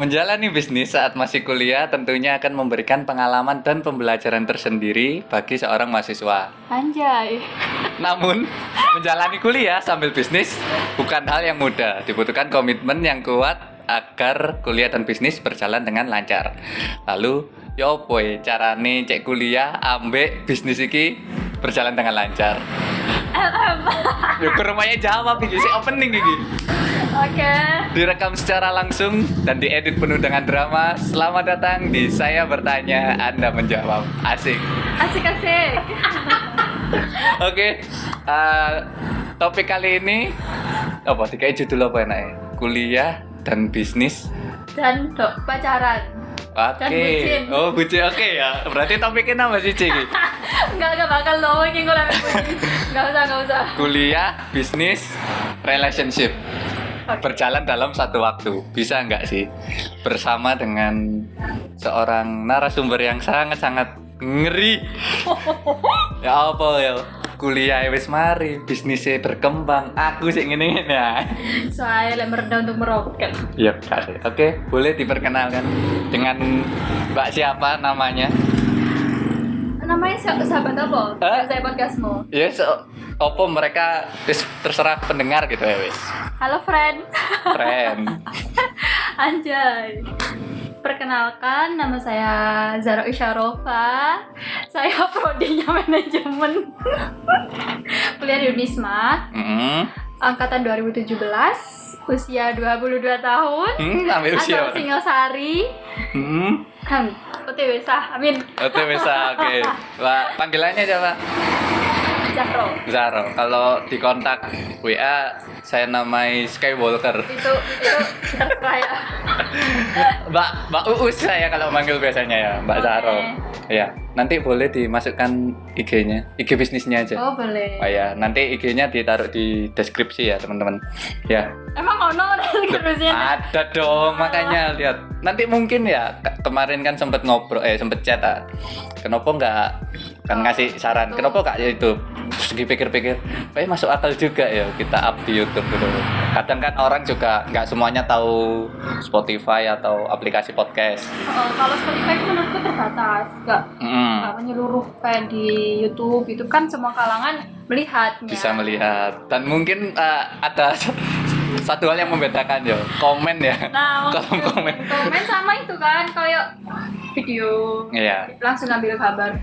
Menjalani bisnis saat masih kuliah tentunya akan memberikan pengalaman dan pembelajaran tersendiri bagi seorang mahasiswa. Anjay. Namun, menjalani kuliah sambil bisnis bukan hal yang mudah. Dibutuhkan komitmen yang kuat agar kuliah dan bisnis berjalan dengan lancar. Lalu, yo boy, carane cek kuliah ambek bisnis iki berjalan dengan lancar. Ke rumahnya jawab iki sih opening iki. Oke. Direkam secara langsung dan diedit penuh dengan drama. Selamat datang di Saya Bertanya, Anda Menjawab. Asik. Asik-asik. Oke, eh, topik kali ini apa? Tiga judul apa enaknya? Kuliah dan bisnis. Dan dok pacaran. Oke. Bucin. Oh, bucin. Oke ya. Berarti topiknya nama sih, Cik? Enggak enggak bakal ngomongin gue lagi bunyi. Enggak usah enggak usah. Kuliah, bisnis, relationship. Oke. Berjalan dalam satu waktu. Bisa nggak sih? Bersama dengan seorang narasumber yang sangat-sangat ngeri. ya apa ya? Kuliah wis mari, bisnisnya berkembang. Aku sih ngene ngene ya. Soalnya lek merendah untuk merokok kan. Iya. Oke, boleh diperkenalkan dengan Mbak siapa namanya? Namanya siapa sahabat apa? Eh? Saya podcastmu. Ya, so, opo mereka terserah pendengar gitu ya wis. Halo friend. Keren. Anjay. Perkenalkan, nama saya Zara Isyarova. Saya prodinya manajemen. Kuliah di Unisma, Hmm. angkatan 2017, usia 22 tahun. Hmm, ambil usia. Asal Singosari. Hmm. Hmm, OTW sah, amin. Oke, bisa. Oke. Mbak, panggilannya siapa? Zahro. Zaro. Kalau di kontak WA saya namai Skywalker. Itu itu terserah ya. Mbak Mbak Uus saya kalau manggil biasanya ya, Mbak Oke. Zaro. Ya, nanti boleh dimasukkan IG-nya, IG bisnisnya aja. Oh boleh. Oh ya, nanti IG-nya ditaruh di deskripsi ya, teman-teman. Ya. Emang ono deskripsinya? Ada dong, makanya lihat. Nanti mungkin ya ke- kemarin kan sempet ngobrol eh sempet chat ah. Kenapa nggak kan Oh, ngasih saran? itu. Kenapa ya itu? Terus dipikir-pikir, kayak masuk akal juga ya kita up di YouTube gitu. Kadang kan orang juga nggak semuanya tahu Spotify atau aplikasi podcast. Oh, kalau Spotify itu menurutku terbatas, nggak Mm, menyeluruh kayak di YouTube itu kan semua kalangan melihatnya. bisa melihat dan mungkin eh, ada satu hal yang membedakan ya komen ya Nah, kolom komen komen sama itu kan kayak video Iya. langsung ambil kabar.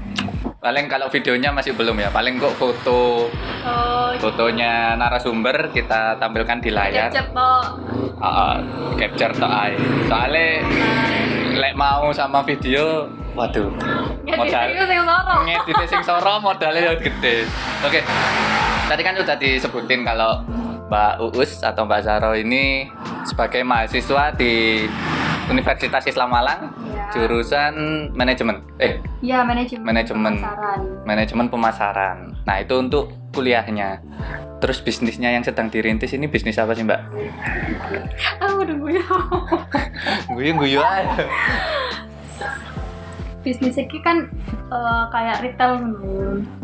Paling kalau videonya masih belum ya. Paling kok foto Oh, fotonya narasumber kita tampilkan di layar. Cep kok. Ah, capture to eye soalnya lek mau sama video waduh. Sorong. ngedit sing soro modalnya yang gede. Oke. Tadi kan sudah disebutin kalau Mbak Uus atau Mbak Zaro ini sebagai mahasiswa di Universitas Islam Malang Ya. jurusan manajemen eh Ya, manajemen. Manajemen. pemasaran. manajemen pemasaran nah itu untuk kuliahnya terus bisnisnya yang sedang dirintis ini bisnis apa sih mbak? Aku udah gue. Guyu guyu aja. Bisnis ini kan eh, kayak retail.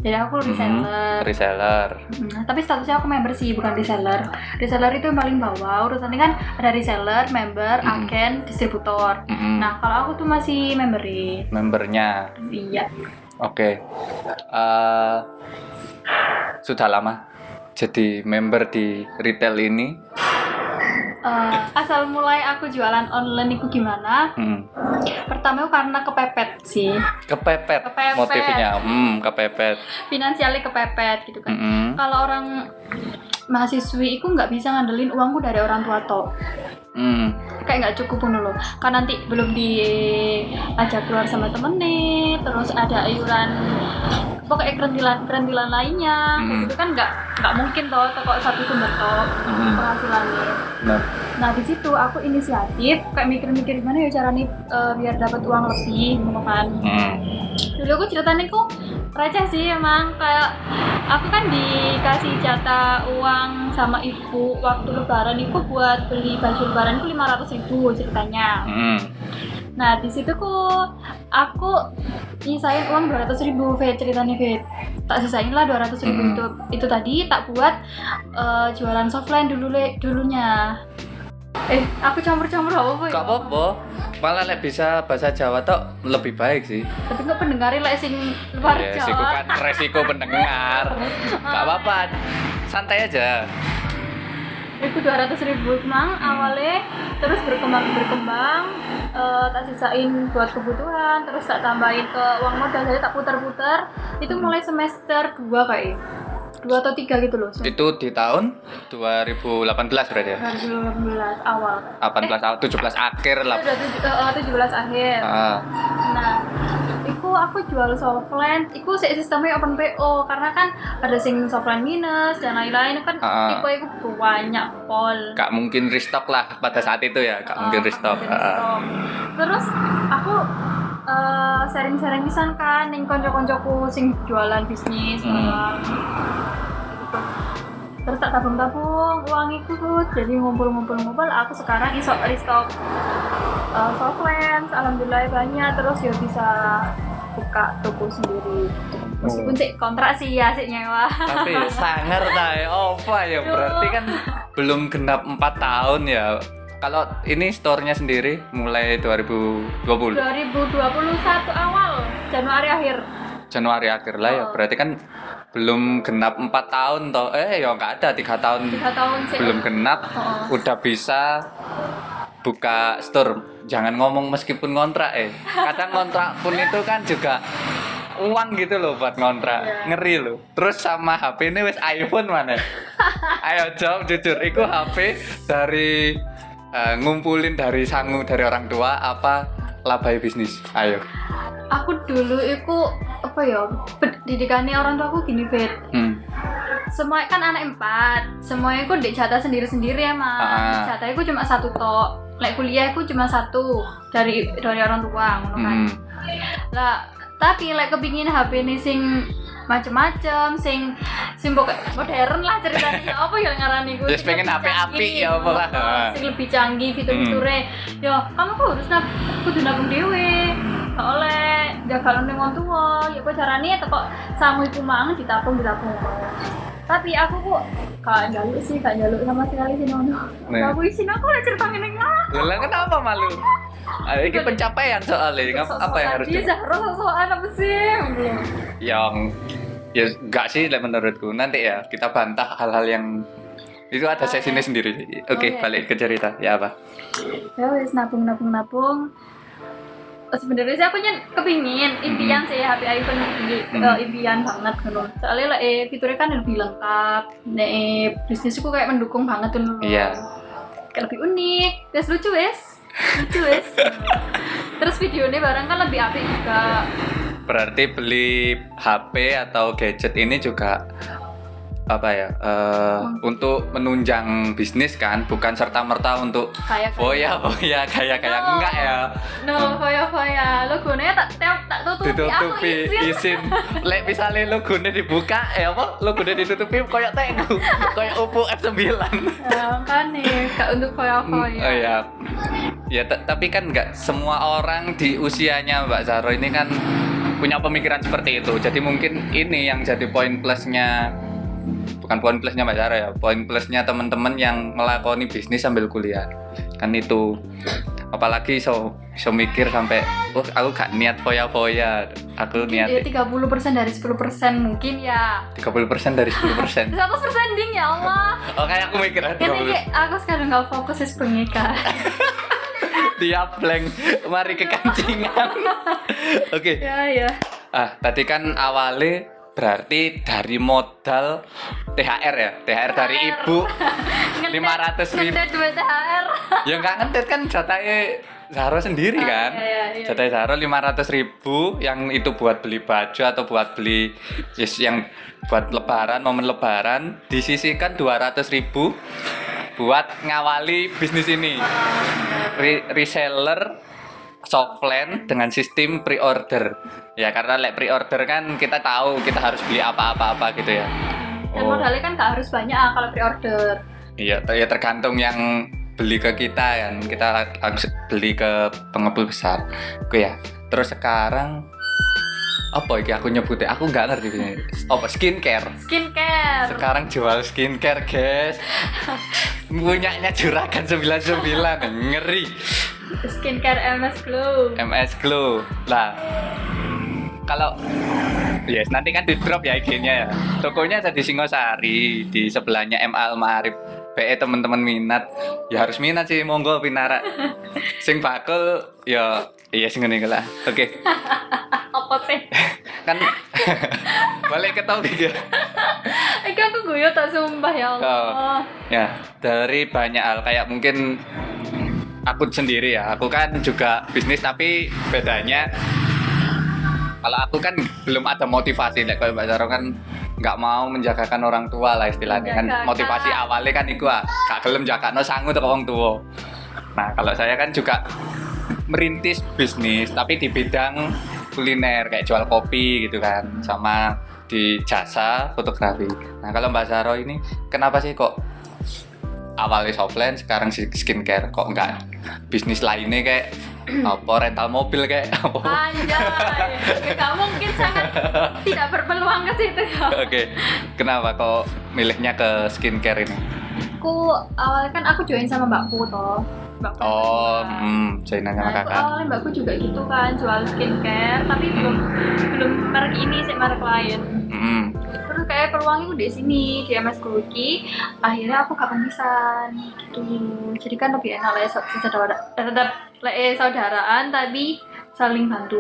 Jadi aku reseller. Hmm, reseller. Hmm, tapi statusnya aku member sih, bukan reseller. Reseller itu yang paling bawah. Urutannya kan ada reseller, member, Hmm. agen, distributor. Mm-mm. Nah, kalau aku tuh masih memberin. Membernya. Iya. Oke. Eh, sudah lama jadi member di retail ini. Eh, asal mulai aku jualan online itu gimana? Hmm. Pertama itu karena kepepet sih. Kepepet, Kepepet. motifnya. Hmm, kepepet. Finansialnya kepepet gitu kan. Mm-mm. Kalau orang mahasiswi itu nggak bisa ngandelin uangku dari orang tua toh. Hmm. kayak nggak cukup pun dulu kan nanti belum diajak keluar sama temen nih terus ada iuran pokoknya kerentilan kerentilan lainnya Hmm. itu kan nggak nggak mungkin toh kok satu sumber toh Hmm. penghasilannya Nah, nah di situ aku inisiatif kayak mikir-mikir gimana ya cara nih eh, biar dapat uang lebih gitu kan hmm. dulu aku ceritanya kok receh sih emang kayak aku kan dikasih jatah uang sama ibu waktu lebaran itu buat beli baju lebaran itu lima ratus ribu ceritanya Hmm. Nah di situ kok aku nyisain uang dua ratus ribu Fit ceritanya Fit tak sisain lah dua ratus ribu itu itu tadi tak buat eh, jualan softline dulu le dulunya Eh, aku campur-campur apa ya? Gak apa-apa. Malah lek bisa bahasa Jawa tok lebih baik sih. Tapi kok pendengarnya lah sing luar Ya, Jawa. sih bukan resiko pendengar. Gak apa-apa. Santai aja. Itu dua ratus ribu. Mang awalnya terus berkembang berkembang eh, tak sisain buat kebutuhan terus tak tambahin ke uang modal jadi tak putar-putar. Itu mulai semester 2 kayak. Dua atau tiga gitu loh Itu di tahun 2018 berarti ya? 2018 awal. 18 awal 17 akhir lah. udah tujuh- eh, eh, 17 akhir. Ah, Nah, aku jual softline, itu sih sistemnya open PO karena kan ada sing softline minus dan lain-lain kan Ah. tipe itu banyak pol. gak mungkin restock lah pada saat itu ya, gak mungkin Ah, restock. mungkin Ah. restock. Terus aku eh, sharing-sharing pisan kan ning konco-koncoku sing jualan bisnis Hmm. Terus tak tabung-tabung uang itu jadi ngumpul-ngumpul-ngumpul aku sekarang iso restock uh, softland alhamdulillah banyak terus ya bisa buka toko sendiri meskipun Oh. sih kontrak sih ya sih nyewa Tapi ya sangar ta ya, apa ya berarti kan belum genap 4 tahun ya. Kalau ini store-nya sendiri mulai 2020 2021 awal Januari akhir Januari akhir lah ya. Oh. Berarti kan belum genap 4 tahun toh. Eh ya nggak ada tiga tahun tiga tahun sih belum genap Oh. udah bisa buka store jangan ngomong meskipun ngontrak eh. Kadang ngontrak pun itu kan juga uang gitu loh buat ngontrak. Iya. ngeri loh. Terus sama HP ini wes iPhone mana ayo jawab jujur itu HP dari eh, ngumpulin dari sangu dari orang tua apa labai bisnis? Ayo. Aku dulu itu apa ya pendidikannya orang tua aku gini bet hmm. semua kan anak empat. Semuanya aku di jatah sendiri-sendiri emang Ah. jatahnya aku cuma satu tok like kuliah aku cuma satu dari dari orang tua ngono kan. Hmm. lah tapi like kepingin HP ini sing macem-macem sing sing pokok modern lah ceritanya. Apa ya ngarani gue Just pengen HP apik ya apa lah. sing lebih canggih fitur-fiturnya ya kamu kok harus nab kudu nabung dewe oleh jaga ning wong tua ya apa caranya teko sangu iku mang ditabung ditabung tapi aku kok gak jaluk sih gak jaluk sama sekali sih nono. Nih. aku isin aku lah cerita ngene lah Lah kenapa malu? Ah, ini pencapaian soalnya, ngap- apa yang harus dia di- Zahro sosokan apa sih? Belum yang ya enggak sih menurutku. Nanti ya kita bantah hal-hal yang itu ada sesinya sendiri. Oke Oke. balik ke cerita. Ya apa? Ya wes nabung nabung nabung. Eh, sebenarnya sih aku nyen kepingin impian sih HP iPhone ini Hmm. eh, impian banget kan soalnya lah eh fiturnya kan lebih lengkap nih eh, bisnisku kayak mendukung banget tuh loh. Iya. kayak lebih unik wes lucu wes lucu wes terus videonya barang kan lebih apik juga berarti beli HP atau gadget ini juga apa ya eh, untuk menunjang bisnis kan bukan serta merta untuk kayak oh ya oh ya kayak kayak No. enggak ya? No foya foya logonya tak tak tak tutupi aku ditutupi izin. izin. Lek misalnya logonya dibuka ya apa? Logonya ditutupi koyok tegu koyok Oppo F9 Ya, kan nih gak untuk foya foya Oh ya. Ya t- tapi kan nggak semua orang di usianya Mbak Zaro ini kan punya pemikiran seperti itu. Jadi mungkin ini yang jadi poin plusnya bukan poin plusnya Mbak Zaro ya, poin plusnya teman-teman yang melakoni bisnis sambil kuliah. Kan itu. Apalagi so so mikir sampai oh aku gak niat foya-foya. Aku ya niat 30% dari 10% mungkin ya 30% dari 10%. 100% ding ya Allah Oh kayak aku mikir ah, ini 30%. kayak aku sekarang gak fokus sih pernikahan Tiap blank, mari ke kancingan. Oke. ya ya Ah, tadi kan awalnya berarti dari modal THR ya, THR dari ibu 500 ribu. ngedet duit THR Ya nggak ngetet kan jatahnya Zahro sendiri Ah, kan. iya, iya, iya. Jatahnya Zahro 500 ribu, yang itu buat beli baju atau buat beli yes, yang buat lebaran, momen lebaran, disisihkan 200 ribu buat ngawali bisnis ini. Re- reseller softland dengan sistem pre-order. Ya karena like pre-order kan kita tahu kita harus beli apa-apa-apa gitu ya. Dan Oh. modalnya kan gak harus banyak ah, kalau pre-order. Iya ter- ya tergantung yang beli ke kita kan kita langsung beli ke pengepul besar. Oke ya. Terus sekarang apa iki aku nyebutnya? Aku nggak ngerti ini. Apa skincare? Skincare. Sekarang jual skincare guys. Punyanya juragan 99 ngeri skincare MS Glow. MS Glow. Lah. Kalau yes nanti kan di drop ya IG-nya ya. Tokonya ada di Singosari di sebelahnya M Almarif. PE teman-teman minat. Ya harus minat sih monggo pinara sing bakul ya iya sing ngene lah. Oke. Apa sih? Kan balik ke topik ya. Iki aku guyu tak sumpah ya Allah. ya dari banyak hal. Kayak mungkin aku sendiri ya. Aku kan juga bisnis tapi bedanya kalau aku kan belum ada motivasi. Like, kalau Mbak Zaro kan nggak mau menjagakan orang tua lah istilahnya. Kan motivasi awalnya kan iku ah gak gelem jagakno sangu tuh orang tua nah kalau saya kan juga merintis bisnis tapi di bidang kuliner kayak jual kopi gitu kan sama di jasa fotografi. Nah kalau Mbak Zaro ini kenapa sih kok awalnya offline sekarang skincare? Kok enggak bisnis lainnya kayak apa rental mobil kayak apa Anjay, gak mungkin sangat tidak berpeluang ke situ ya. oke kenapa kok milihnya ke skincare ini Aku awalnya kan aku join sama mbakku toh. Mbakku yang oh hmm joinan Nah, sama itu kakak awalnya mbakku juga gitu kan jual skincare tapi belum belum merek ini sih merek lain. Terus kayak peluangnya udah di sini di MS Kuki. Akhirnya aku gak pemisahan gitu. Jadi kan lebih enak lah ya sa- saudara tetap eh, saudaraan tapi saling bantu.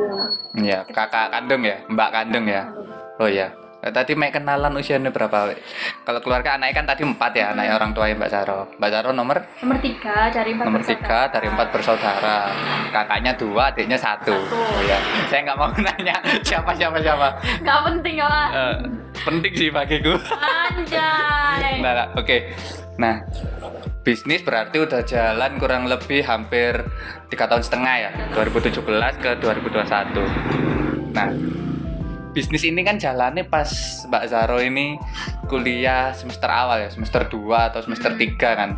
ya kakak kandung ya mbak kandung ya oh ya tadi Mek kenalan usianya berapa Wek? kalau keluarga anaknya kan tadi empat ya anaknya orang tua Mbak Zaro Mbak Zaro nomor Nomor tiga dari empat nomor bersaudara. tiga dari empat bersaudara kakaknya dua adiknya satu Satu. oh ya saya nggak mau nanya siapa siapa siapa Gak penting ya lah. Eh, penting sih bagiku Anjay. nah nah, oke nah bisnis berarti udah jalan kurang lebih hampir tiga tahun setengah ya 2017 ke 2021 nah bisnis ini kan jalannya pas Mbak Zaro ini kuliah semester awal ya semester 2 atau semester 3 kan.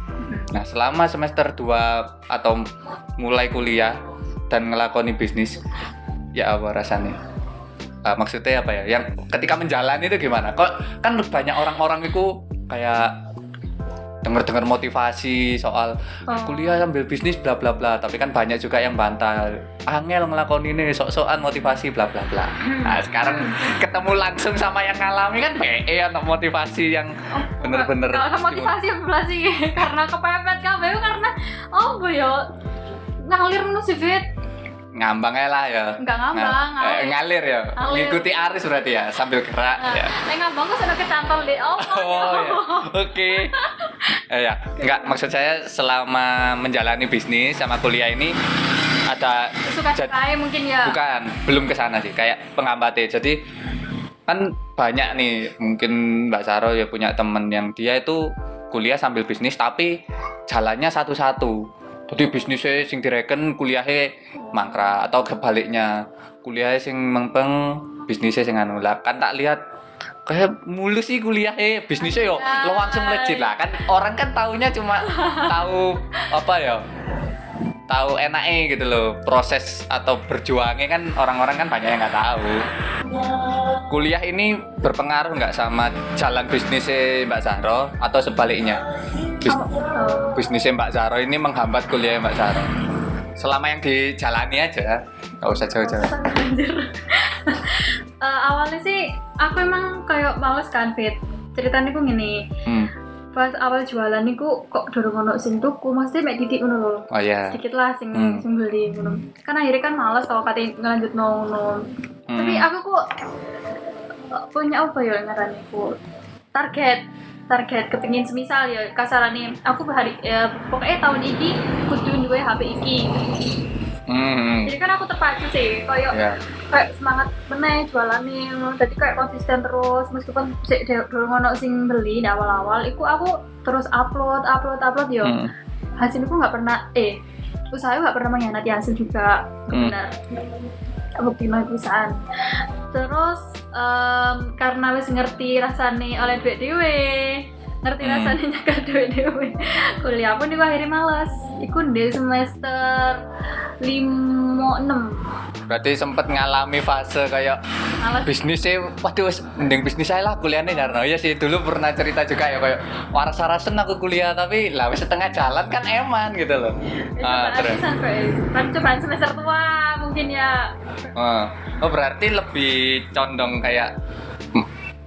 Nah selama semester 2 atau mulai kuliah dan ngelakoni bisnis ya apa rasanya? Ah, maksudnya apa ya? Yang ketika menjalani itu gimana? Kok kan banyak orang-orang itu kayak dengar-dengar motivasi soal Oh. kuliah sambil bisnis bla bla bla tapi kan banyak juga yang bantah angel ngelakoni ini sok-sokan motivasi bla bla bla nah sekarang ketemu langsung sama yang ngalami kan PE atau motivasi yang bener-bener Kalau motivasi sih? karena kepepet kabeh karena oh bu yo ngalir nu sih Fit. Ngambang aja lah ya Enggak ngambang, Nga- eh, ngalir. ngalir ya Ngalir. ngikuti arus berarti ya sambil gerak Nah, ya Nek ngambang kok sudah kecantol deh. Oh, Oh ya, oke. Eh, ya, enggak maksud saya selama menjalani bisnis sama kuliah ini ada suka jad- suka mungkin ya. bukan belum ke sana sih kayak penghambatnya. Jadi kan banyak nih mungkin Mbak Saro ya punya temen yang dia itu kuliah sambil bisnis tapi jalannya satu-satu. Jadi bisnisnya sing direken kuliahnya mangkrak atau kebaliknya kuliahnya sing mengpeng bisnisnya sing anu. Lah kan tak lihat. Kayak mulus sih kuliahnya bisnisnya yo. Lo langsung legit lah. Kan orang kan taunya cuma tahu apa ya? Tahu enaknya gitu loh. Proses atau berjuangnya kan orang-orang kan banyak yang nggak tahu. Kuliah ini berpengaruh nggak sama jalan bisnisnya Mbak Zahro atau sebaliknya Bis- Oh. bisnisnya Mbak Zahro ini menghambat kuliah Mbak Zahro selama yang dijalani aja nggak usah jauh-jauh. Eh, awalnya sih aku emang kayak males kan Fit. Ceritanya ku gini, hmm. pas awal jualan niku kok dorong ono sing tuku, maksudnya mek titik ngono lho. oh ya Sedikit lah sing Hmm. sing beli ngono. Kan akhirnya kan males kalau kate ngelanjut ngono. Hmm. Tapi aku kok eh, punya apa ya ngarani ku target target kepingin semisal ya kasarane aku hari ya, pokoknya tahun ini kudu duwe HP iki Hmm. jadi kan aku terpacu sih kayak ya kayak semangat meneh jualannya jadi kayak konsisten terus meskipun sik de- durung ono sing beli di awal-awal iku aku terus upload upload upload yo Hmm. hasilku nggak pernah eh usaha nggak pernah mengkhianati hasil juga Hmm. benar bukti no perusahaan terus em, karena wis ngerti rasane oleh duit dewe ngerti Hmm. rasane nyekel duit dewe kuliah pun iku akhirnya males. Iku di semester lima enam Berarti sempet ngalami fase kayak malas bisnisnya waduh mending bisnis saya lah kuliahnya jarno. Iya sih dulu pernah cerita juga ya kayak waras warasan aku kuliah tapi lah setengah jalan kan eman gitu loh. Ah, cobaan terus. kan cobaan semester tua mungkin ya. Ah. oh berarti lebih condong kayak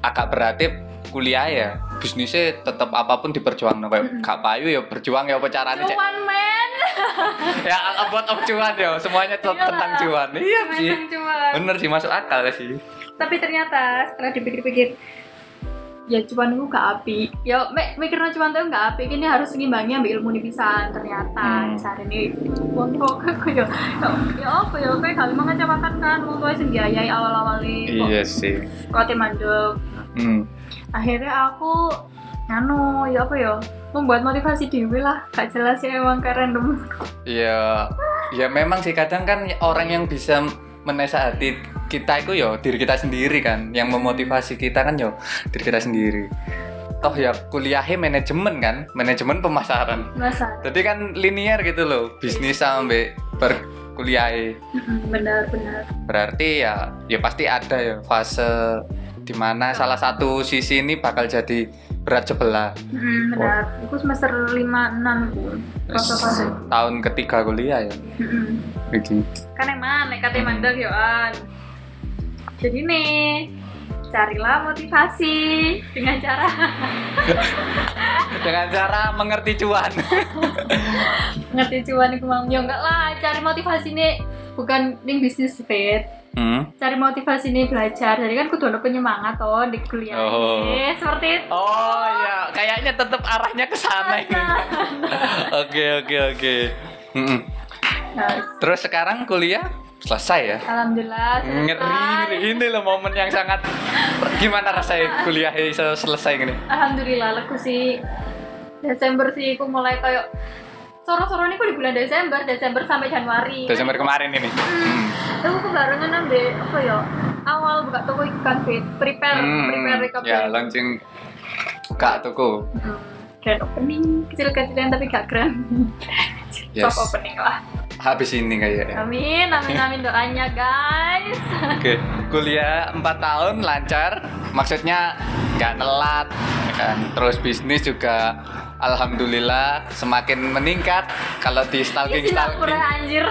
agak berarti kuliah ya bisnisnya tetap apa pun diperjuangkan kayak gak payu ya berjuang ya apa caranya cek? Cuan men. Ya buat om cuan ya semuanya tetap Iyalah. tentang cuan iya sih. cuan bener sih masuk akal sih. Tapi ternyata setelah dipikir-pikir ya cuman itu gak api. Ya mek mikirnya cuman itu gak api. Ini harus ngimbangi ambil ilmu nih pisan ternyata. Hmm. cari wong kok kok ya. Ya apa ya? Kayak kali mau ngecewakan kan mau tuh sing biayai awal-awal nih iya sih. kok mandek. Hmm. akhirnya aku nganu ya apa ya? Membuat motivasi dewi lah. Gak jelas ya emang kayak random. Ya, ya memang sih. Kadang kan orang yang bisa menasehati kita itu ya diri kita sendiri kan, yang memotivasi kita kan ya diri kita sendiri. Toh ya kuliahnya manajemen kan, manajemen pemasaran. masa Jadi kan linear gitu loh, bisnis sampai berkuliah. benar-benar Berarti ya, ya pasti ada ya fase di mana salah satu sisi ini bakal jadi berat sebelah. Mm, benar aku semester lima enam Tahun ketiga kuliah ya. Begini. kan emang nek kate mandek yo an jadi nih carilah motivasi dengan cara Dengan cara mengerti cuan. ngerti cuan iku mau yo enggak lah cari motivasi nih bukan ning bisnis fit Hmm. cari motivasi nih belajar jadi kan kudu ada penyemangat toh di kuliah Oh. Eh, seperti itu Oh ya, kayaknya tetap arahnya ke sana ini. Oke oke oke. Mm-mm. Nah, Terus sekarang kuliah selesai ya? alhamdulillah selesai. Ngeri, ngeri. ini loh momen yang sangat gimana rasanya kuliah selesai gini? alhamdulillah aku sih Desember sih aku mulai kayak soro-soro ini aku di bulan Desember Desember sampai Januari Desember kemarin ini. Hmm. aku kebarengan ambil apa ya awal buka toko iku kan fit prepare prepare Hmm. kabeh Ya launching kak tuku. Hmm, grand opening kecil-kecilan tapi gak grand Yes. soft opening lah Habis ini kayaknya. amin amin amin doanya guys Oke, kuliah 4 tahun lancar, maksudnya nggak nelat, ya kan? Terus bisnis juga alhamdulillah semakin meningkat. Kalau di stalking ini Singapura stalking, anjir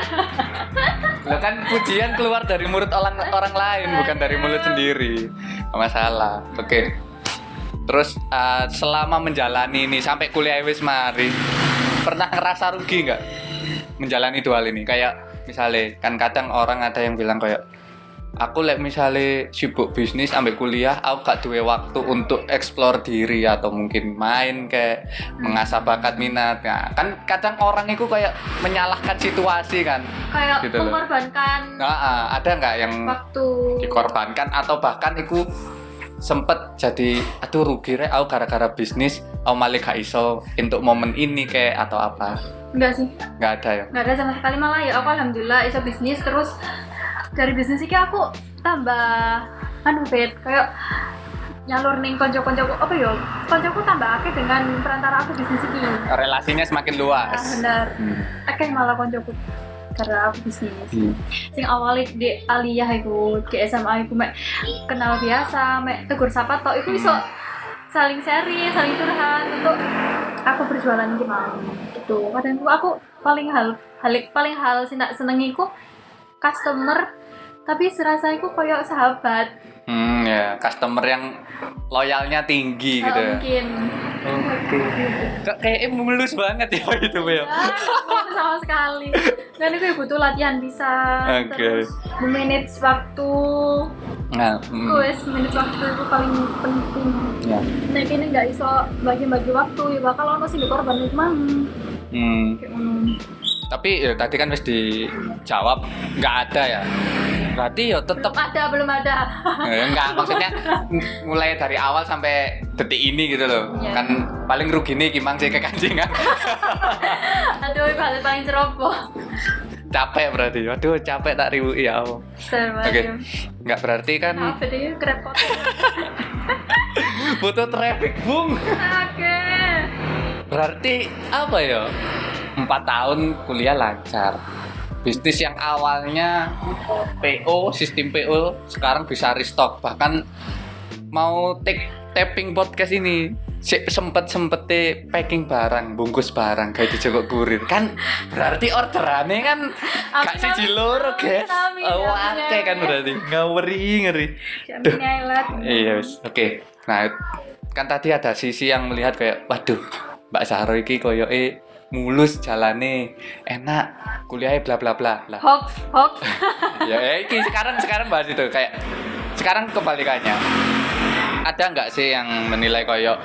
lo kan pujian keluar dari mulut orang orang lain, bukan dari mulut sendiri. Masalah. Oke. Terus uh, selama menjalani ini sampai kuliah wis mari, pernah ngerasa rugi nggak menjalani dua hal ini? Kayak misalnya kan kadang orang ada yang bilang kayak aku lek misalnya sibuk bisnis ambil kuliah aku gak duwe waktu untuk explore diri atau mungkin main kayak mengasah bakat minat nah, kan kadang orang itu kayak menyalahkan situasi kan kayak Gitu loh. mengorbankan nah, ah, ada nggak yang waktu dikorbankan atau bahkan itu sempet jadi aduh rugi rek aku gara-gara bisnis aku malah gak iso untuk momen ini kayak atau apa. Enggak sih. Nggak ada ya? Nggak ada sama sekali malah ya. Aku alhamdulillah iso bisnis terus dari bisnis ini aku tambah anu bet kayak nyalur ning konco-koncoku. Apa ya? Koncoku tambah akeh dengan perantara aku bisnis ini relasinya semakin luas. Benar. Hmm. akeh malah koncoku karena aku bisnis Hmm. sing awalnya di aliyah iku di SMA iku mek kenal biasa mek tegur sapa tok iku iso saling sharing saling curhat untuk aku berjualan gimana gitu kadang aku paling hal hal paling hal sing tak senengi iku customer tapi serasa iku koyo sahabat Hmm, ya customer yang loyalnya tinggi gitu ya. mungkin Oke. Kok kayak mulus banget ya itu ya. ya, itu sama sekali dan itu ya butuh latihan bisa Oke. terus memanage waktu Nah, hmm, Wes manage waktu itu paling penting ya. Nah ini nggak iso bagi-bagi waktu ya bakal ono sing korban itu mang Hmm, kayak ngono. tapi ya tadi kan wis dijawab nggak ada ya. Berarti ya tetap Belum ada, belum ada. Ya, enggak maksudnya mulai dari awal sampai detik ini gitu loh. Iya. Kan paling rugi nih gimang sih kekancingan. Aduh, balik paling ceroboh. capek berarti. Aduh, capek tak ribu ya Allah. Oke. Oke. Enggak berarti kan ya, kerepotan. butuh traffic, Bung. Oke. Berarti apa ya? Empat tahun kuliah lancar. Bisnis yang awalnya PO sistem PO sekarang bisa restock. Bahkan mau take tapping podcast ini si, sempet sempet packing barang bungkus barang kayak di Joko Kurir. Kan berarti orderannya kan gak siji loro guys. Amin, oh kan berarti. Ngaweri ngeri. Iya wis. Oke. Nah kan tadi ada sisi yang melihat kayak waduh Mbak Sahro iki koyoke mulus jalane. Enak kuliahnya bla bla bla. Lah. Hoax, hoax. ya eh, iki sekarang sekarang bahas itu. Kayak sekarang kebalikannya. Ada nggak sih yang menilai koyok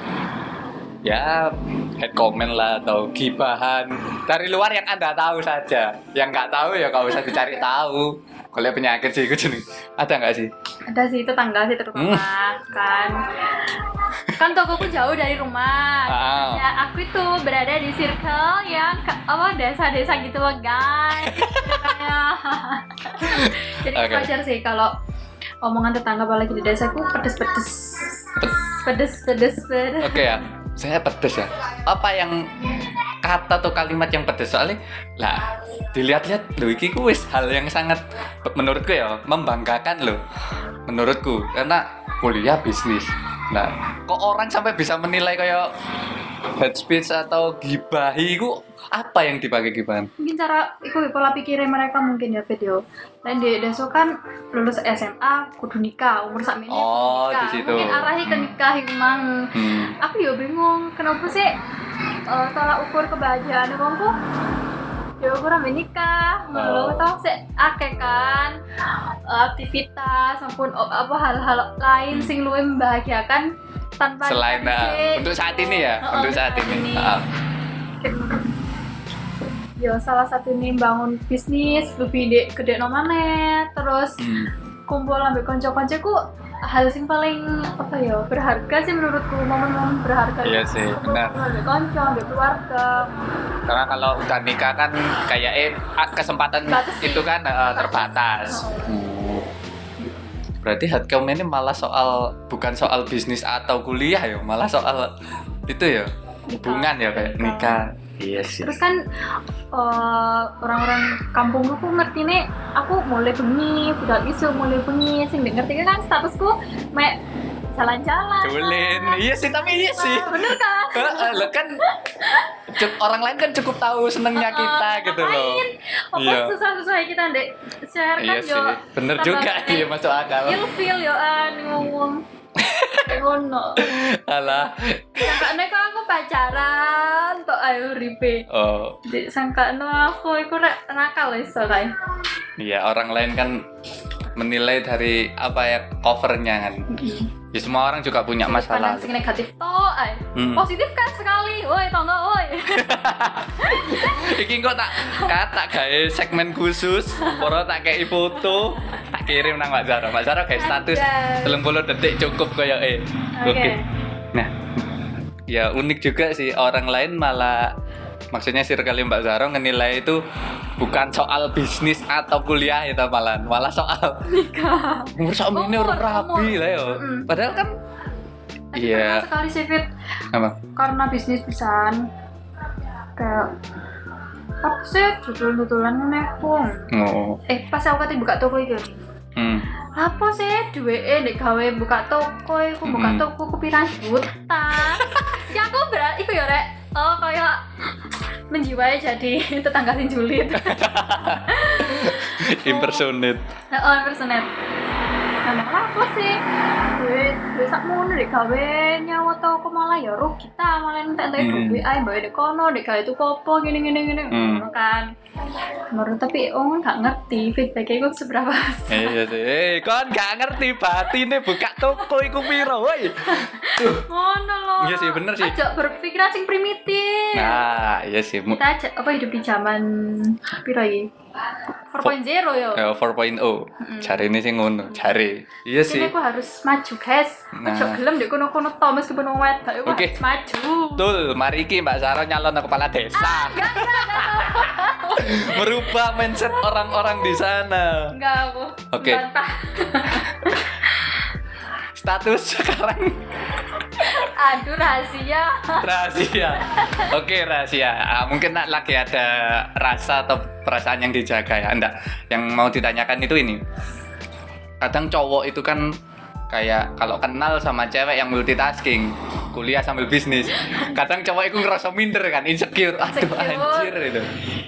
ya head comment lah atau gibahan dari luar yang anda tahu saja? Yang nggak tahu ya kalau usah dicari tahu. Kalau penyakit sih jenis. Ada nggak sih? Ada sih tetangga sih terutama kan. Kan tokoku jauh dari rumah. Ah. Ya aku itu berada di circle yang apa desa-desa gitu loh guys. Ceritanya. Jadi Oke. wajar sih kalau omongan tetangga apalagi di desaku pedes-pedes. Pedes, pedes, pedes. oke ya saya pedes ya apa yang kata atau kalimat yang pedes soalnya lah dilihat-lihat loh iki ku wis hal yang sangat menurutku ya membanggakan loh menurutku karena kuliah bisnis nah kok orang sampai bisa menilai kayak head speech atau gibahi ku apa yang dipakai gibahan mungkin cara itu pola pikirnya mereka mungkin ya video dan di deso kan lulus SMA kudu nikah umur sak ini Oh, nikah. di situ. mungkin arahnya ke nikah emang hmm. aku ya bingung kenapa sih eh, tolak ukur kebahagiaan kamu ya ukur ambil nikah Oh. oh. tau sih akeh kan aktivitas maupun apa hal-hal lain sing luwih membahagiakan tanpa selain uh, untuk saat ini ya Oh, untuk saat ini Ah. ya salah satu nih bangun bisnis lebih de gede nomane terus Hmm. kumpul ambil konco-koncoku hal sing paling apa ya berharga sih menurutku momen-momen berharga. Iya sih, benar. konco ambil keluarga. Karena kalau udah nikah kan kayak eh ah, kesempatan Batas sih. itu kan eh, terbatas. Berarti headcount ini malah soal bukan soal bisnis atau kuliah ya malah soal itu ya hubungan ya kayak nikah iya sih. Terus kan eh, orang-orang kampung aku ngerti nih aku mulai bengi udah isu mulai bengi. Sing ngerti kan statusku mek jalan-jalan. Culin iya sih tapi iya sih. Ah, bener kan? Lo kan orang lain kan cukup tahu senengnya kita gitu loh. apa Iya. susah-susah kita ndek share kan iya yo. sih. Bener juga iya masuk akal. ilfil yo an ngomong ngono. Alah. Sangkane kok aku pacaran tok ayo ripe oh. Di sangkane aku iku rek nakal wis kae. Iya orang lain kan menilai dari apa ya covernya kan. Ya semua orang juga punya masalah. sing negatif ae Hmm. positif kan sekali woi tonggo woi Iki kok tak kata gawe segmen khusus, poro tak kayak foto, tak kirim nang Mbak Zara. Mbak Zara kayak status Ada. 30 detik cukup kayak eh. oke Nah, ya unik juga sih orang lain malah maksudnya circle Mbak Zara ngenilai itu bukan soal bisnis atau kuliah itu malah malah soal nikah umur sak ini Umur, rapi umur. lah ya. Mm-mm. Padahal kan Iya. pernah sekali sih Fit apa? karena bisnis pisan kayak apa sih tutulan-tutulan ngene pun Oh. eh pas aku kate buka toko iki Hmm. apa sih duwe nek gawe buka toko iku buka toko ku pirang juta ya aku berat iku ya rek oh kayak menjiwai jadi tetangga sing julid Impersonate. oh personet nah apa sih duit duit mono dek gawe nyawa toko malah ya rugi ta malah entek entek Hmm. duit ae bae dek kono dek gawe itu popo gini gini gini Hmm. kan Menurut tapi orang nggak ngerti feedbacknya itu seberapa iya sih. Eh, kon gak ngerti batine buka toko iku piro, woi. ngono loh Iya sih, bener sih. aja berpikiran sing primitif Nah, iya sih. Kita aja apa hidup di zaman piro iki 4.0 yo Eh, 4.0. Cari ini sih ngono, cari. Iya sih. Jadi aku harus maju guys Nah. Ojo gelem dek kono-kono to meskipun wong wedok aku Oke. harus maju Betul, mari iki Mbak Sarah nyalon kepala desa. Enggak, enggak, enggak Merubah mindset orang-orang di sana. Enggak aku Oke. Bantah Status sekarang Aduh rahasia. rahasia. Oke rahasia. Ah, mungkin nak lagi ada rasa atau perasaan yang dijaga ya? Enggak. Yang mau ditanyakan itu ini. Kadang cowok itu kan kayak kalau kenal sama cewek yang multitasking kuliah sambil bisnis kadang cowok itu ngerasa minder kan insecure. Aduh Insecure. anjir itu.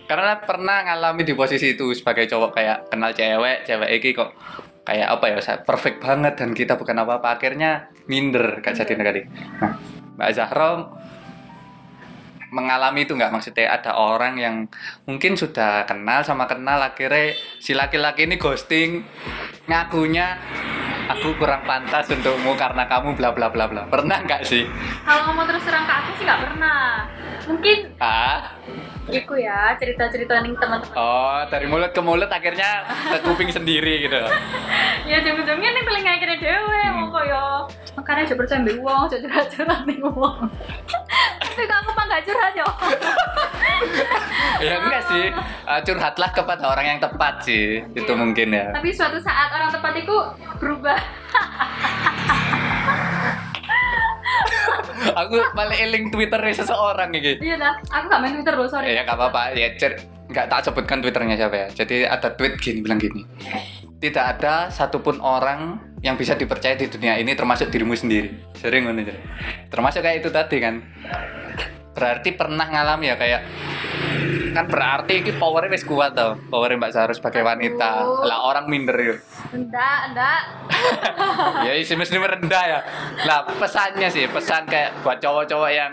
Karena pernah ngalami di posisi itu sebagai cowok kayak kenal cewek cewek iki kok kayak apa ya sa- perfect banget dan kita bukan apa-apa. Akhirnya minder gak jadi kali nah Mbak Zahra mengalami itu nggak? Maksudnya ada orang yang mungkin sudah kenal sama kenal akhirnya si laki-laki ini ghosting ngakunya aku kurang pantas untukmu karena kamu bla bla bla bla. Pernah nggak sih? Kalau ngomong terus terang ke aku sih nggak pernah. Mungkin ah iku ya cerita-cerita nih teman-teman. oh dari mulut ke mulut akhirnya ke kuping sendiri gitu Ya ujung-ujungnya nih paling akhirnya dewe Hmm. mau koyo makanya aja percaya mbek wong, aja curhat-curhat nih wong. Tapi aku mah gak curhat yo. ya enggak sih Eh, curhatlah kepada orang yang tepat sih itu Iya. mungkin ya Tapi suatu saat orang tepat itu berubah. aku malah eling twitternya seseorang gitu Iya dah, aku gak main Twitter loh, sorry. ya nggak apa-apa. Ya cer nggak tak sebutkan twitternya siapa ya. Jadi ada tweet gini bilang gini. Tidak ada satupun orang yang bisa dipercaya di dunia ini termasuk dirimu sendiri. Sering ngono termasuk kayak itu tadi kan. Berarti pernah ngalami ya kayak kan berarti ini powernya wis kuat tau powernya Mbak Saru sebagai wanita. Lah orang minder yuk. Enggak, enggak. ya isi mesti merendah ya. Lah pesannya sih pesan kayak buat cowok-cowok yang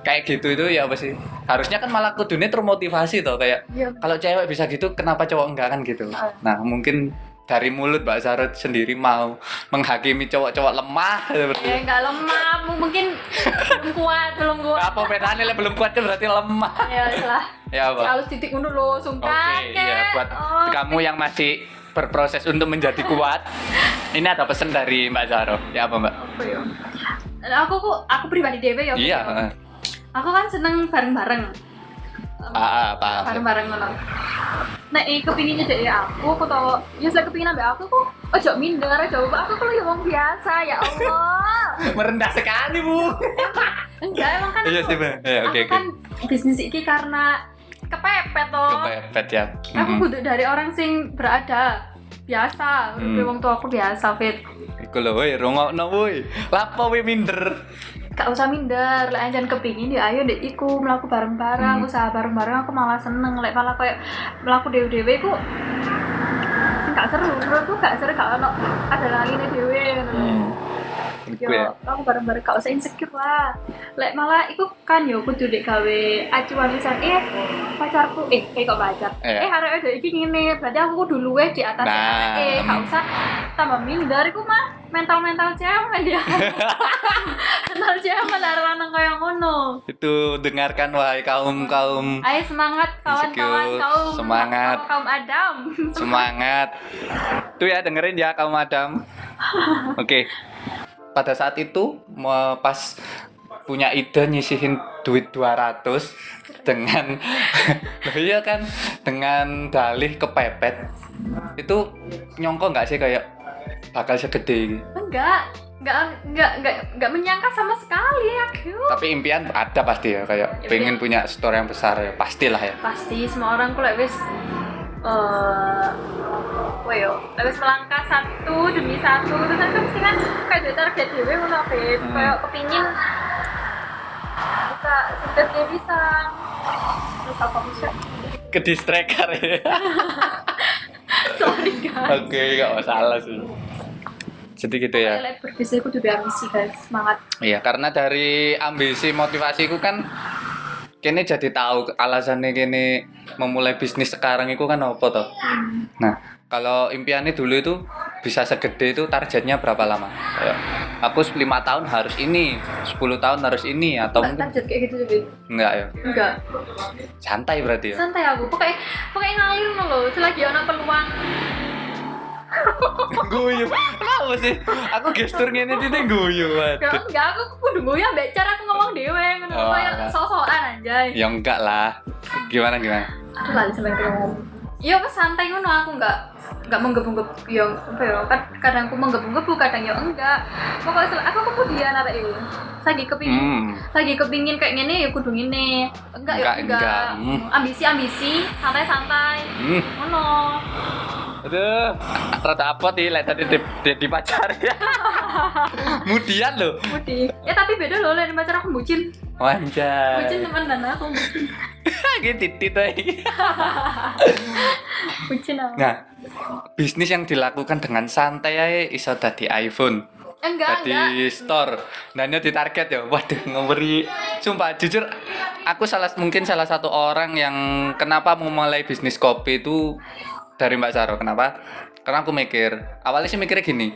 kayak gitu itu ya apa sih? Harusnya kan malah kudunya termotivasi tuh kayak Iya. kalau cewek bisa gitu kenapa cowok enggak kan gitu. Ah. nah mungkin dari mulut Mbak Sarot sendiri mau menghakimi cowok-cowok lemah seperti Ya enggak lemah, mu- mungkin belum kuat, belum kuat. apa lah belum kuatnya berarti lemah Ya salah. ya apa Harus titik dulu lo, oke sungkan. iya buat Oh. kamu yang masih berproses untuk menjadi kuat ini ada pesan dari Mbak Zaro ya apa Mbak Apa ya? Aku kok aku pribadi dewe ya. iya heeh. Aku kan seneng bareng-bareng. Ah, ah, bareng-bareng ngono. Nek iki kepinginnya dari aku, aku tau ya saya kepingin ambek aku kok ojo minder, coba aku kalau ya wong biasa ya Allah. merendah sekali bu Enggak emang kan iya aku, sih Mbak ya oke aku oke kan bisnis iki karena kepepet toh. kepepet ya Aku kudu dari orang sing berada biasa, Hmm. hmm. wong tua aku biasa fit. iku lho woi rungokno woi lapo woi minder Gak usah minder, lek anjan kepingin ya ayo dek iku melaku bareng-bareng, Hmm. usaha bareng-bareng aku malah seneng lek malah kayak melaku dewe-dewe ku gak seru, menurutku gak seru gak ono ada lagi nih dewe hmm. Yo, Iku ya aku bareng-bareng gak usah insecure lah. Lek malah iku kan yo kudu dek gawe acuan misal eh pacarku eh kayak kok pacar. Iya. Eh arek ada iki ngene, berarti aku kudu luwe di atas Nah. eh gak usah tambah minder iku mah mental-mental cewek dia. mental cewek malah lanang kaya ngono. itu dengarkan wahai kaum kaum Ayo semangat kawan-kawan kaum semangat. kaum, kaum Adam. semangat tuh ya dengerin ya kaum Adam oke pada saat itu pas punya ide nyisihin duit 200 dengan iya kan dengan dalih kepepet itu nyongko nggak sih kayak bakal segede ini Enggak, enggak enggak enggak enggak menyangka sama sekali aku. tapi impian ada pasti ya kayak Impian. pengen punya store yang besar ya pastilah ya pasti semua orang lek wis eh apa yo. Lek wis melangkah satu demi satu. Terus kan mesti kan kayak duit target dhewe ngono Fit. Hmm. kayak kepingin bisa sedot dia bisa. Terus apa bisa. Ke distracker ya sorry guys. Oke nggak masalah sih. Jadi gitu ya. Berbisnis aku udah ambisi guys. Semangat. Iya, karena dari ambisi motivasiku kan kini jadi tahu alasannya kini memulai bisnis sekarang itu kan apa toh. Nah, kalau impiannya dulu itu bisa segede itu targetnya berapa lama? Kayak, aku 5 tahun harus ini, 10 tahun harus ini atau Mbak mungkin target kayak gitu juga enggak ya? enggak Santai berarti ya. santai aku pokoknya pokoknya ngalir loh selagi ada peluang guyu. Kenapa sih? Aku gestur ngene iki guyu. Gak Waduh. enggak, aku kudu goyah mbak cara aku ngomong dewe ngono Oh, kayak alah. sok-sokan anjay. Ya enggak lah. Gimana gimana? Aku lali sampai ngomong. Iya aku santai ngono aku nggak nggak menggebu-gebu ya apa ya kad- kadang aku menggebu-gebu kadang ya enggak pokoknya aku kemudian ada itu lagi kepingin Hmm. lagi kepingin kayak gini ya kudu gini enggak ya Enggak, enggak, enggak. Ambisi ambisi santai santai Hmm. ngono Aduh, rada apa sih lek tadi di, di, dipacari ya. Mudian loh. Mudi. ya tapi beda loh lain pacar aku bucin Wanjay. bucin teman dan aku bucin Gitu titit aja. bucin aku Nah, bisnis yang dilakukan dengan santai aja iso dadi iPhone. enggak enggak Dadi store. Nanya di target ya. Waduh, ngeri. Sumpah jujur aku salah mungkin salah satu orang yang kenapa memulai bisnis kopi itu dari Mbak Saro. Kenapa? Karena aku mikir, awalnya sih mikirnya gini.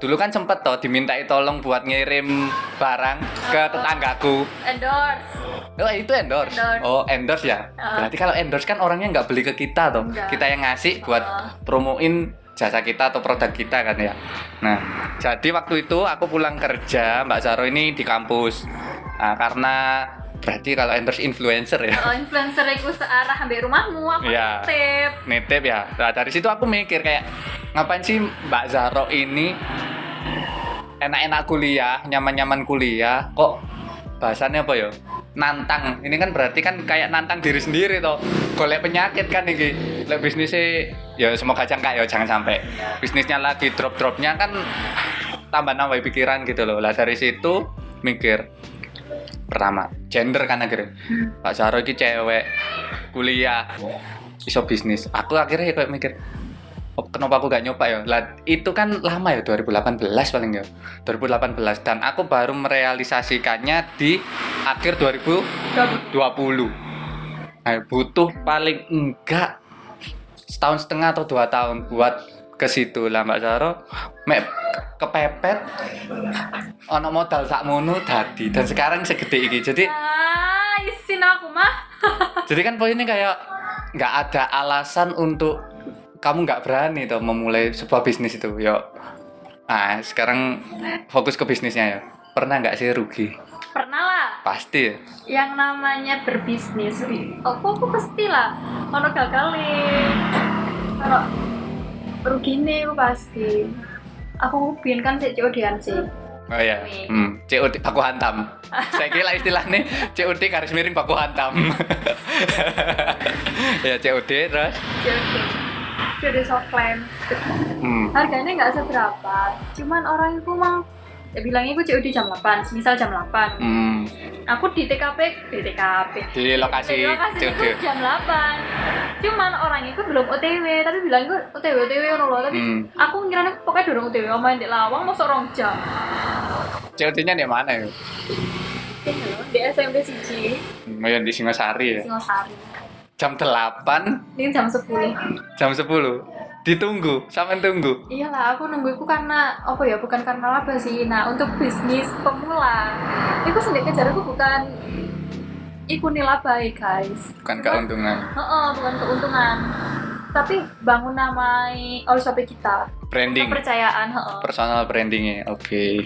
Dulu kan sempet toh dimintai tolong buat ngirim barang ke tetanggaku. endorse Oh itu endorse. Endorse. Oh endorse ya. Uh. Berarti kalau endorse kan orangnya nggak beli ke kita toh. Enggak. Kita yang ngasih buat Uh. promoin jasa kita atau produk kita kan ya. Nah, jadi waktu itu aku pulang kerja, Mbak Saro ini di kampus. Nah, karena berarti kalau endorse influencer ya. kalau influencer itu searah sampai rumahmu aku Iya. tip Nitip ya. Nah, dari situ aku mikir kayak ngapain sih Mbak Zaro ini enak-enak kuliah, nyaman-nyaman kuliah, kok bahasannya apa ya? Nantang. Ini kan berarti kan kayak nantang diri sendiri toh. Golek penyakit kan iki. Lek bisnisnya ya semoga aja enggak ya jangan sampai. Bisnisnya lagi drop-dropnya kan tambah nambah pikiran gitu loh. Lah dari situ mikir pertama. Gender kan akhirnya. Pak Zaro ini cewek kuliah iso bisnis. Aku akhirnya kayak mikir "Oh, kenapa aku gak nyoba ya? Lah itu kan lama ya 2018 paling ya. 2018 dan aku baru merealisasikannya di akhir 2020 nah, butuh paling enggak setahun setengah atau dua tahun buat ke situ lah Mbak Zaro mek kepepet ono modal sak mono dadi. Dan sekarang segede ini jadi ah isin aku mah. Jadi kan poinnya kayak nggak ada alasan untuk kamu nggak berani tuh memulai sebuah bisnis itu yo. Nah sekarang fokus ke bisnisnya ya pernah nggak sih rugi? Pernah lah. Pasti ya yang namanya berbisnis aku aku pasti lah. Ono gagal ono rugi nih aku pasti. Aku bikin kan sih COD-an sih. Oh ya hmm. COD baku hantam. Saya kira istilahnya COD garis miring baku hantam. Ya COD terus? COD COD soft clam hmm. harganya nggak seberapa. Cuman orang itu mang ya bilangnya aku COD jam 8 misal jam 8 Hmm. aku di TKP di TKP di lokasi di lokasi COD jam 8 cuman orang itu belum OTW tapi bilang itu OTW OTW ono loh tapi Hmm. aku ngira pokoknya dorong OTW main di lawang mau seorang jam. COD-nya di mana ya? Di SMP siji. Mau yang di Singosari ya? Singosari. Jam 8 ini jam 10 jam 10 ditunggu sama tunggu. Iyalah aku nunggu itu karena apa ya bukan karena laba sih. Nah untuk bisnis pemula itu sendiri kejar aku bukan iku nilaba ya guys. Bukan Cuman- keuntungan. Heeh, bukan keuntungan. Tapi bangun namai all shop kita. Branding. Kepercayaan heeh. Personal brandingnya oke.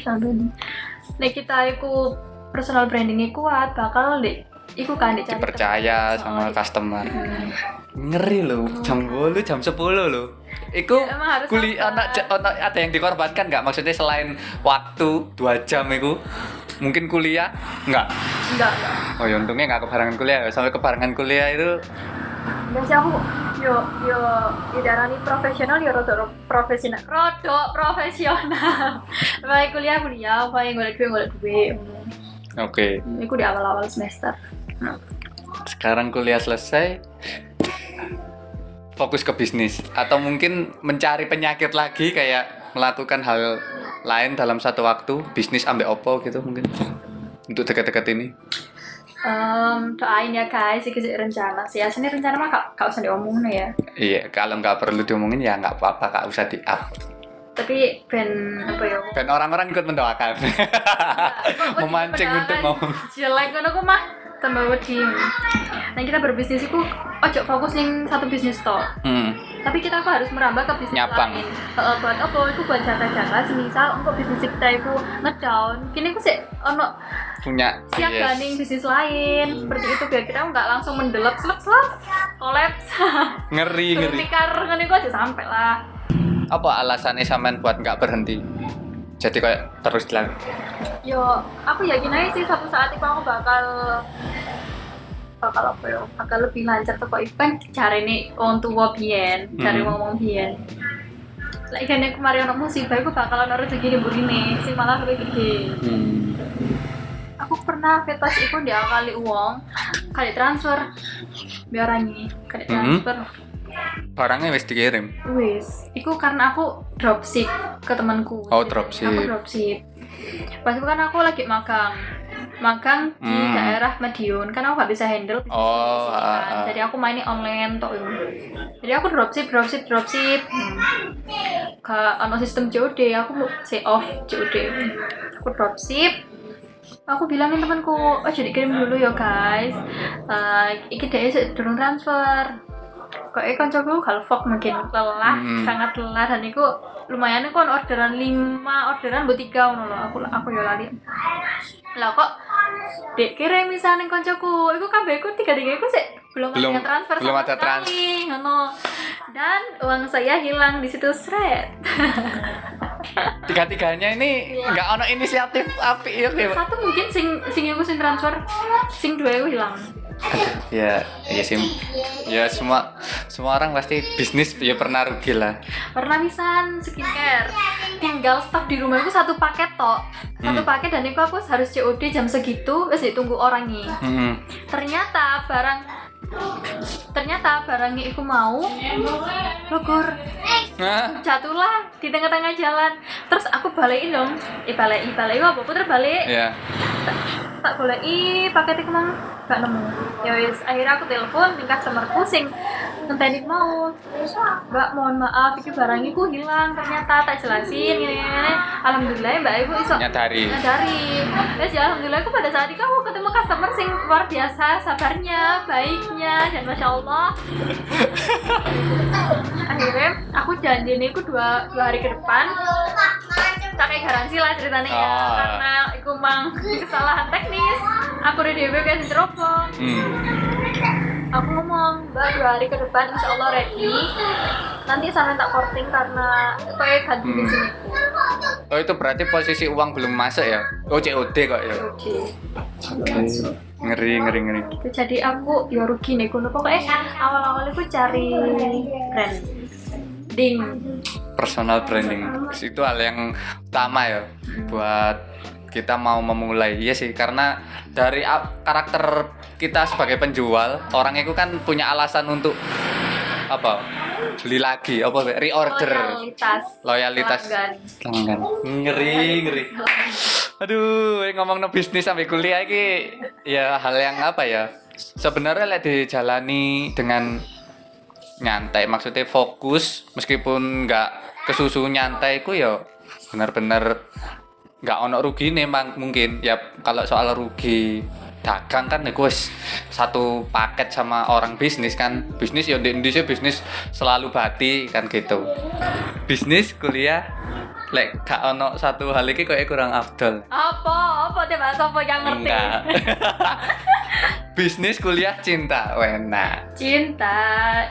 Nek kita iku personal brandingnya kuat bakal dek iku kan dipercaya sama customer. Hmm. ngeri loh jam 10 jam 10 loh Iku Ya, sabar. anak ono ada yang dikorbankan nggak? Maksudnya selain waktu dua jam itu mungkin kuliah? Nggak? Enggak oh ya untungnya nggak kebarengan kuliah ya. sampai kebarengan kuliah itu sih aku yo yo idarani profesional yo rodok profesional. Rodok profesional. Baik kuliah kuliah baik golek duit golek duit oke. Iku di awal-awal semester. Sekarang kuliah selesai fokus ke bisnis. Atau mungkin mencari penyakit lagi kayak melakukan hal lain dalam satu waktu bisnis ambek opo gitu mungkin. Untuk dekat-dekat ini. Em, doain ya guys, iki rencana sih. Aslinya rencana mah gak, gak usah diomongin ya. iya kalau nggak perlu diomongin ya nggak apa-apa kak usah di up Tapi ben apa ya? dan orang-orang ikut mendoakan memancing untuk ngomong Jelek ngono ku mah tambah wedi. Nah kita berbisnis itu ojo fokus yang satu bisnis toh. hmm. Tapi kita apa harus merambah ke bisnis Nyapang. lain. Heeh, buat apa? Itu buat jaga-jaga. Semisal untuk bisnis kita itu ngedown, kini aku sih ono punya siaga yes. ning bisnis lain seperti itu biar kita nggak langsung mendelep selep selep kolaps ngeri ngeri tikar ngene aja sampai lah apa alasannya sampean buat nggak berhenti jadi kayak terus dilakukan yo aku yakin aja sih suatu saat itu aku bakal bakal apa ya bakal lebih lancar tuh kok event cari nih wong tua biyen cari Hmm. ngomong biyen lagi kan aku kemarin ono musibah aku bakal ono rezeki di begini sih malah lebih gede hmm. aku pernah vetas itu diakali uang kali transfer biar nih kali Mhm. transfer barangnya wis dikirim wis itu karena aku dropship ke temanku Oh, Jadi, dropship. aku dropship pas itu kan aku lagi magang magang di Hmm. daerah Madiun kan aku gak bisa handle bisnis Oh, kan. ah, ah. jadi aku mainnya online tok itu. jadi aku dropship dropship dropship hmm. ke ono sistem COD aku mau say off COD aku dropship aku bilangin temanku oh jadi kirim dulu ya guys Eh, iki dia durung transfer kok ikan coba galvok mungkin lelah Hmm. sangat lelah dan itu lumayan kan orderan 5 orderan buat tiga ngono aku aku ya lali. Lah kok dek kirim misalnya koncoku iku kabeh iku tiga tiga iku sih belum, Belum- ada transfer belum ada trans- sekali, ngono. Dan uang saya hilang di situ seret tiga tiganya ini Iya. nggak ono inisiatif api ya satu mungkin sing sing aku sing transfer sing dua itu hilang ya ya sih. Ya semua semua orang pasti bisnis ya pernah rugi lah. Pernah pisan skincare. Tinggal stok di rumah itu satu paket tok. Satu Hmm. paket dan itu aku harus COD jam segitu wes ditunggu orangnya Hmm. ternyata barang ternyata barangnya itu mau lugur. Nah, jatuhlah di tengah-tengah jalan. Terus aku balikin dong. Eh balik balik. Apa puter balik? Ya tak boleh i paket itu mang gak nemu. Ya wis akhirnya aku telepon ning customerku sing ngenteni mau. Mbak mohon maaf iki barang iku hilang ternyata tak jelasin gini alhamdulillah mbak ibu iso nyadari. nyadari. Terus ya alhamdulillah aku pada saat itu aku ketemu customer sing luar biasa sabarnya baiknya dan masya allah. Akhirnya aku janji ini aku dua, dua hari ke depan. Tak kayak garansi lah ceritanya ya Oh. karena aku mang kesalahan teknis aku udah DB kayak ceropong hmm. aku ngomong mbak dua hari ke depan insya Allah ready. Nanti sampai tak porting karena kayak ganti di sini. Oh itu berarti posisi uang belum masuk ya? Oh COD kok ya? Oke. Ngeri ngeri ngeri. Itu jadi aku ya rugi nih kuno. Pokoknya awal-awal aku cari branding personal branding. Itu hal yang utama ya buat kita mau memulai. Iya sih karena dari karakter kita sebagai penjual orang itu kan punya alasan untuk apa beli lagi apa reorder. Loyalitas. Loyalitas. Pelanggan. pelanggan ngeri ngeri. Aduh ngomong no bisnis sampai kuliah ini ya hal yang apa ya? Sebenarnya lek dijalani dengan nyantai maksudnya fokus meskipun nggak kesusu nyantai ku ya benar-benar nggak ono rugi nih mungkin. Ya kalau soal rugi dagang kan ya wis satu paket sama orang bisnis kan. Bisnis ya di Indonesia bisnis selalu bati kan gitu. Bisnis kuliah lek gak ono satu hal iki kok kurang afdol. Apa? Apa dia bahasa apa yang ngerti? Enggak. Bisnis kuliah cinta. Wena cinta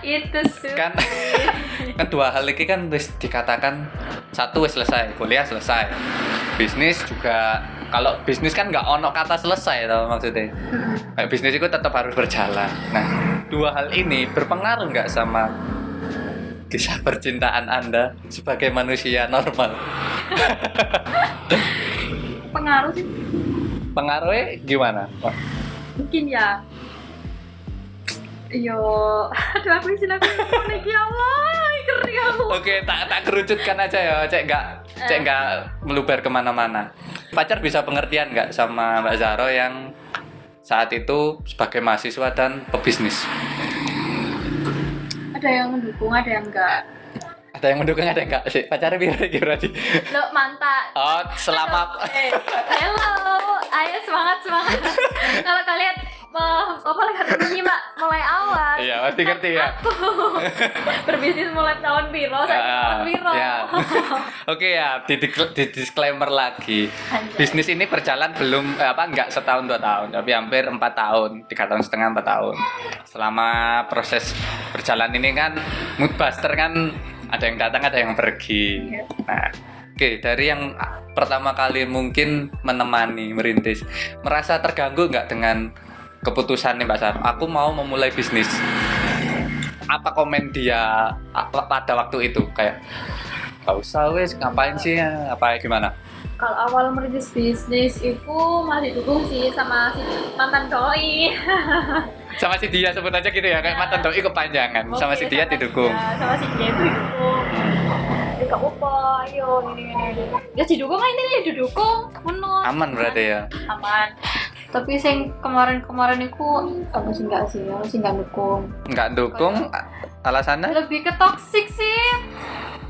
itu sulit kan kan dua hal ini kan wis dikatakan satu wis selesai kuliah selesai bisnis juga kalau bisnis kan nggak ono kata selesai tau maksudnya. Kayak bisnis itu tetap harus berjalan. Nah dua hal ini berpengaruh nggak sama kisah percintaan anda sebagai manusia normal? Pengaruh sih. Pengaruhnya gimana mungkin ya yo aduh aku isin aku lagi ya Allah? Aku. Oke, tak tak kerucutkan aja ya, cek nggak cek nggak meluber ke mana-mana. Pacar bisa pengertian nggak sama Mbak Zaro yang saat itu sebagai mahasiswa dan pebisnis? ada yang mendukung ada yang enggak Ada yang mendukung, ada yang nggak sih? Pacarnya biar berarti. lo mantap Oh, selama Eh, hello, ayo semangat semangat. Kalau kalian Mah, apa lagi harus nyimak mulai awal. Iya, pasti ngerti ya. Berbisnis mulai tahun piro, saya Ah, tahun piro. ya. Oke ya, di, di- di disclaimer lagi. Anjay. Bisnis ini berjalan belum eh, apa enggak setahun dua tahun, tapi hampir empat tahun, tiga tahun setengah empat tahun. Selama proses berjalan ini kan mood buster kan ada yang datang ada yang pergi. Iya. Nah, oke dari yang pertama kali mungkin menemani merintis, merasa terganggu nggak dengan keputusan nih Mbak Sar? Aku mau memulai bisnis. Apa komen dia pada waktu itu kayak Gak usah wes ngapain sih apa gimana? Kalau awal merintis bisnis itu masih dukung sih sama si mantan doi. Sama si dia sebut aja gitu ya kayak mantan doi kepanjangan. sama si dia didukung. dia- sama si dia itu didukung. Gak apa, ayo ini ini ini. Ya didukung ini nih didukung, menurut. Aman berarti ya. Aman. Tapi sing kemarin-kemarin itu apa sih enggak sih, apa sih enggak dukung. Nggak dukung a- alasannya Lebih ke toxic sih.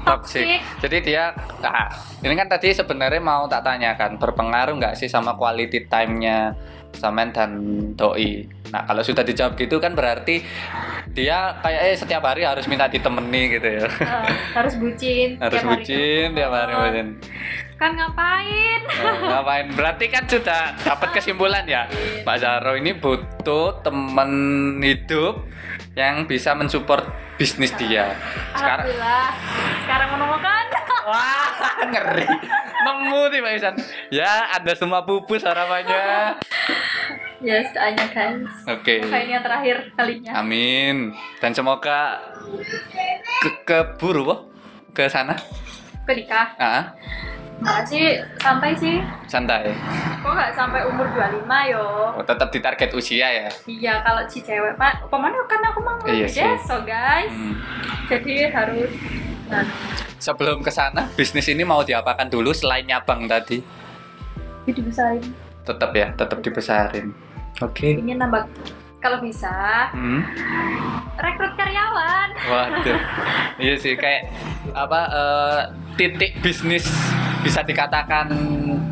Toxic. Jadi dia nah, ini kan tadi sebenarnya mau tak tanyakan berpengaruh nggak sih sama quality time-nya Samen dan doi. Nah, kalau sudah dijawab gitu kan berarti dia kayaknya setiap hari harus minta ditemani gitu ya. Eh, harus bucin. harus tiap bucin tiap hari bucin. Kan ngapain? Nah, ngapain? Berarti kan sudah dapat kesimpulan ya, Pak Zaro ini butuh teman hidup yang bisa mensupport bisnis dia. Sekarang, Alhamdulillah. Sekarang menemukan. wah ngeri, nemu nih Pak Isan. Ya, anda semua pupus harapannya. ya, doanya guys. Oke, Semoga ini yang terakhir kalinya. amin. Dan semoga ke keburu ke sana. Ke nikah. Ah, Enggak sih, santai sih. santai. Kok nggak sampai umur 25 yo? Oh, tetap di target usia ya. Iya, kalau si cewek pak, ke mana kan aku mau Iya so guys. Hmm. Jadi harus nah, Sebelum ke sana, bisnis ini mau diapakan dulu selain nyabang tadi? hidup besarin. Tetap ya, tetap dibesarin. Oke. Ingin nambah kalau bisa Hmm. rekrut karyawan. Waduh. iya sih kayak apa eh, titik bisnis bisa dikatakan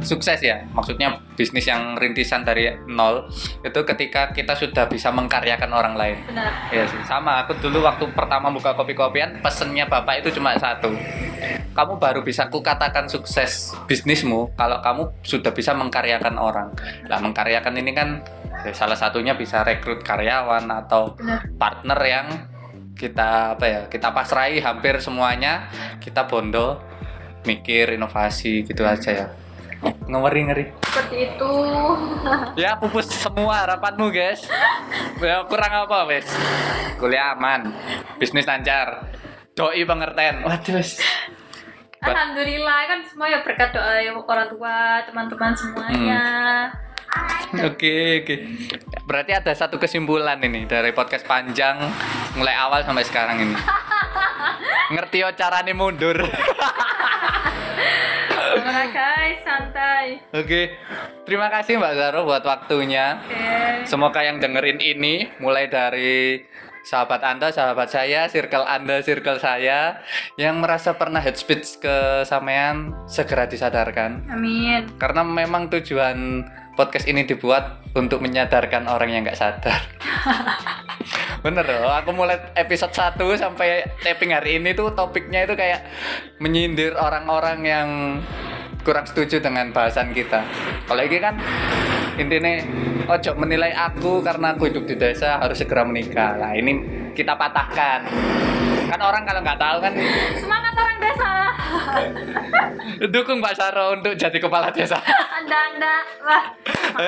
sukses ya. Maksudnya bisnis yang rintisan dari nol itu ketika kita sudah bisa mengkaryakan orang lain. Benar. Iya sih, sama. Aku dulu waktu pertama buka kopi-kopian, pesennya bapak itu cuma satu. Kamu baru bisa kukatakan sukses bisnismu kalau kamu sudah bisa mengkaryakan orang. Nah, mengkaryakan ini kan ya, salah satunya bisa rekrut karyawan atau Benar. partner yang kita apa ya kita pasrai hampir semuanya kita bondo mikir inovasi gitu aja ya ngeri ngeri Seperti itu. ya pupus semua harapanmu guys ya kurang apa wes kuliah aman bisnis lancar doi pengertian waduh Alhamdulillah kan semua ya berkat doa ya orang tua, teman-teman semuanya. Oke oke. Berarti ada satu kesimpulan ini dari podcast panjang mulai awal sampai sekarang ini. Ngerti yo carane mundur. Oke. Terima kasih Mbak Zaro buat waktunya. Oke. Semoga yang dengerin ini mulai dari sahabat Anda, sahabat saya, circle Anda, circle saya yang merasa pernah head speech ke sampean segera disadarkan. Amin. Karena memang tujuan podcast ini dibuat untuk menyadarkan orang yang nggak sadar. Bener loh, aku mulai episode 1 sampai taping hari ini tuh topiknya itu kayak menyindir orang-orang yang kurang setuju dengan bahasan kita. Kalau ini kan intinya ojo menilai aku karena aku hidup di desa harus segera menikah. Nah ini kita patahkan. Kan orang kalau nggak tahu kan Semangat orang desa. dukung Mbak Saro untuk jadi kepala desa. Anda, anda.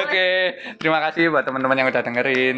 Oke, terima kasih buat teman-teman yang udah dengerin.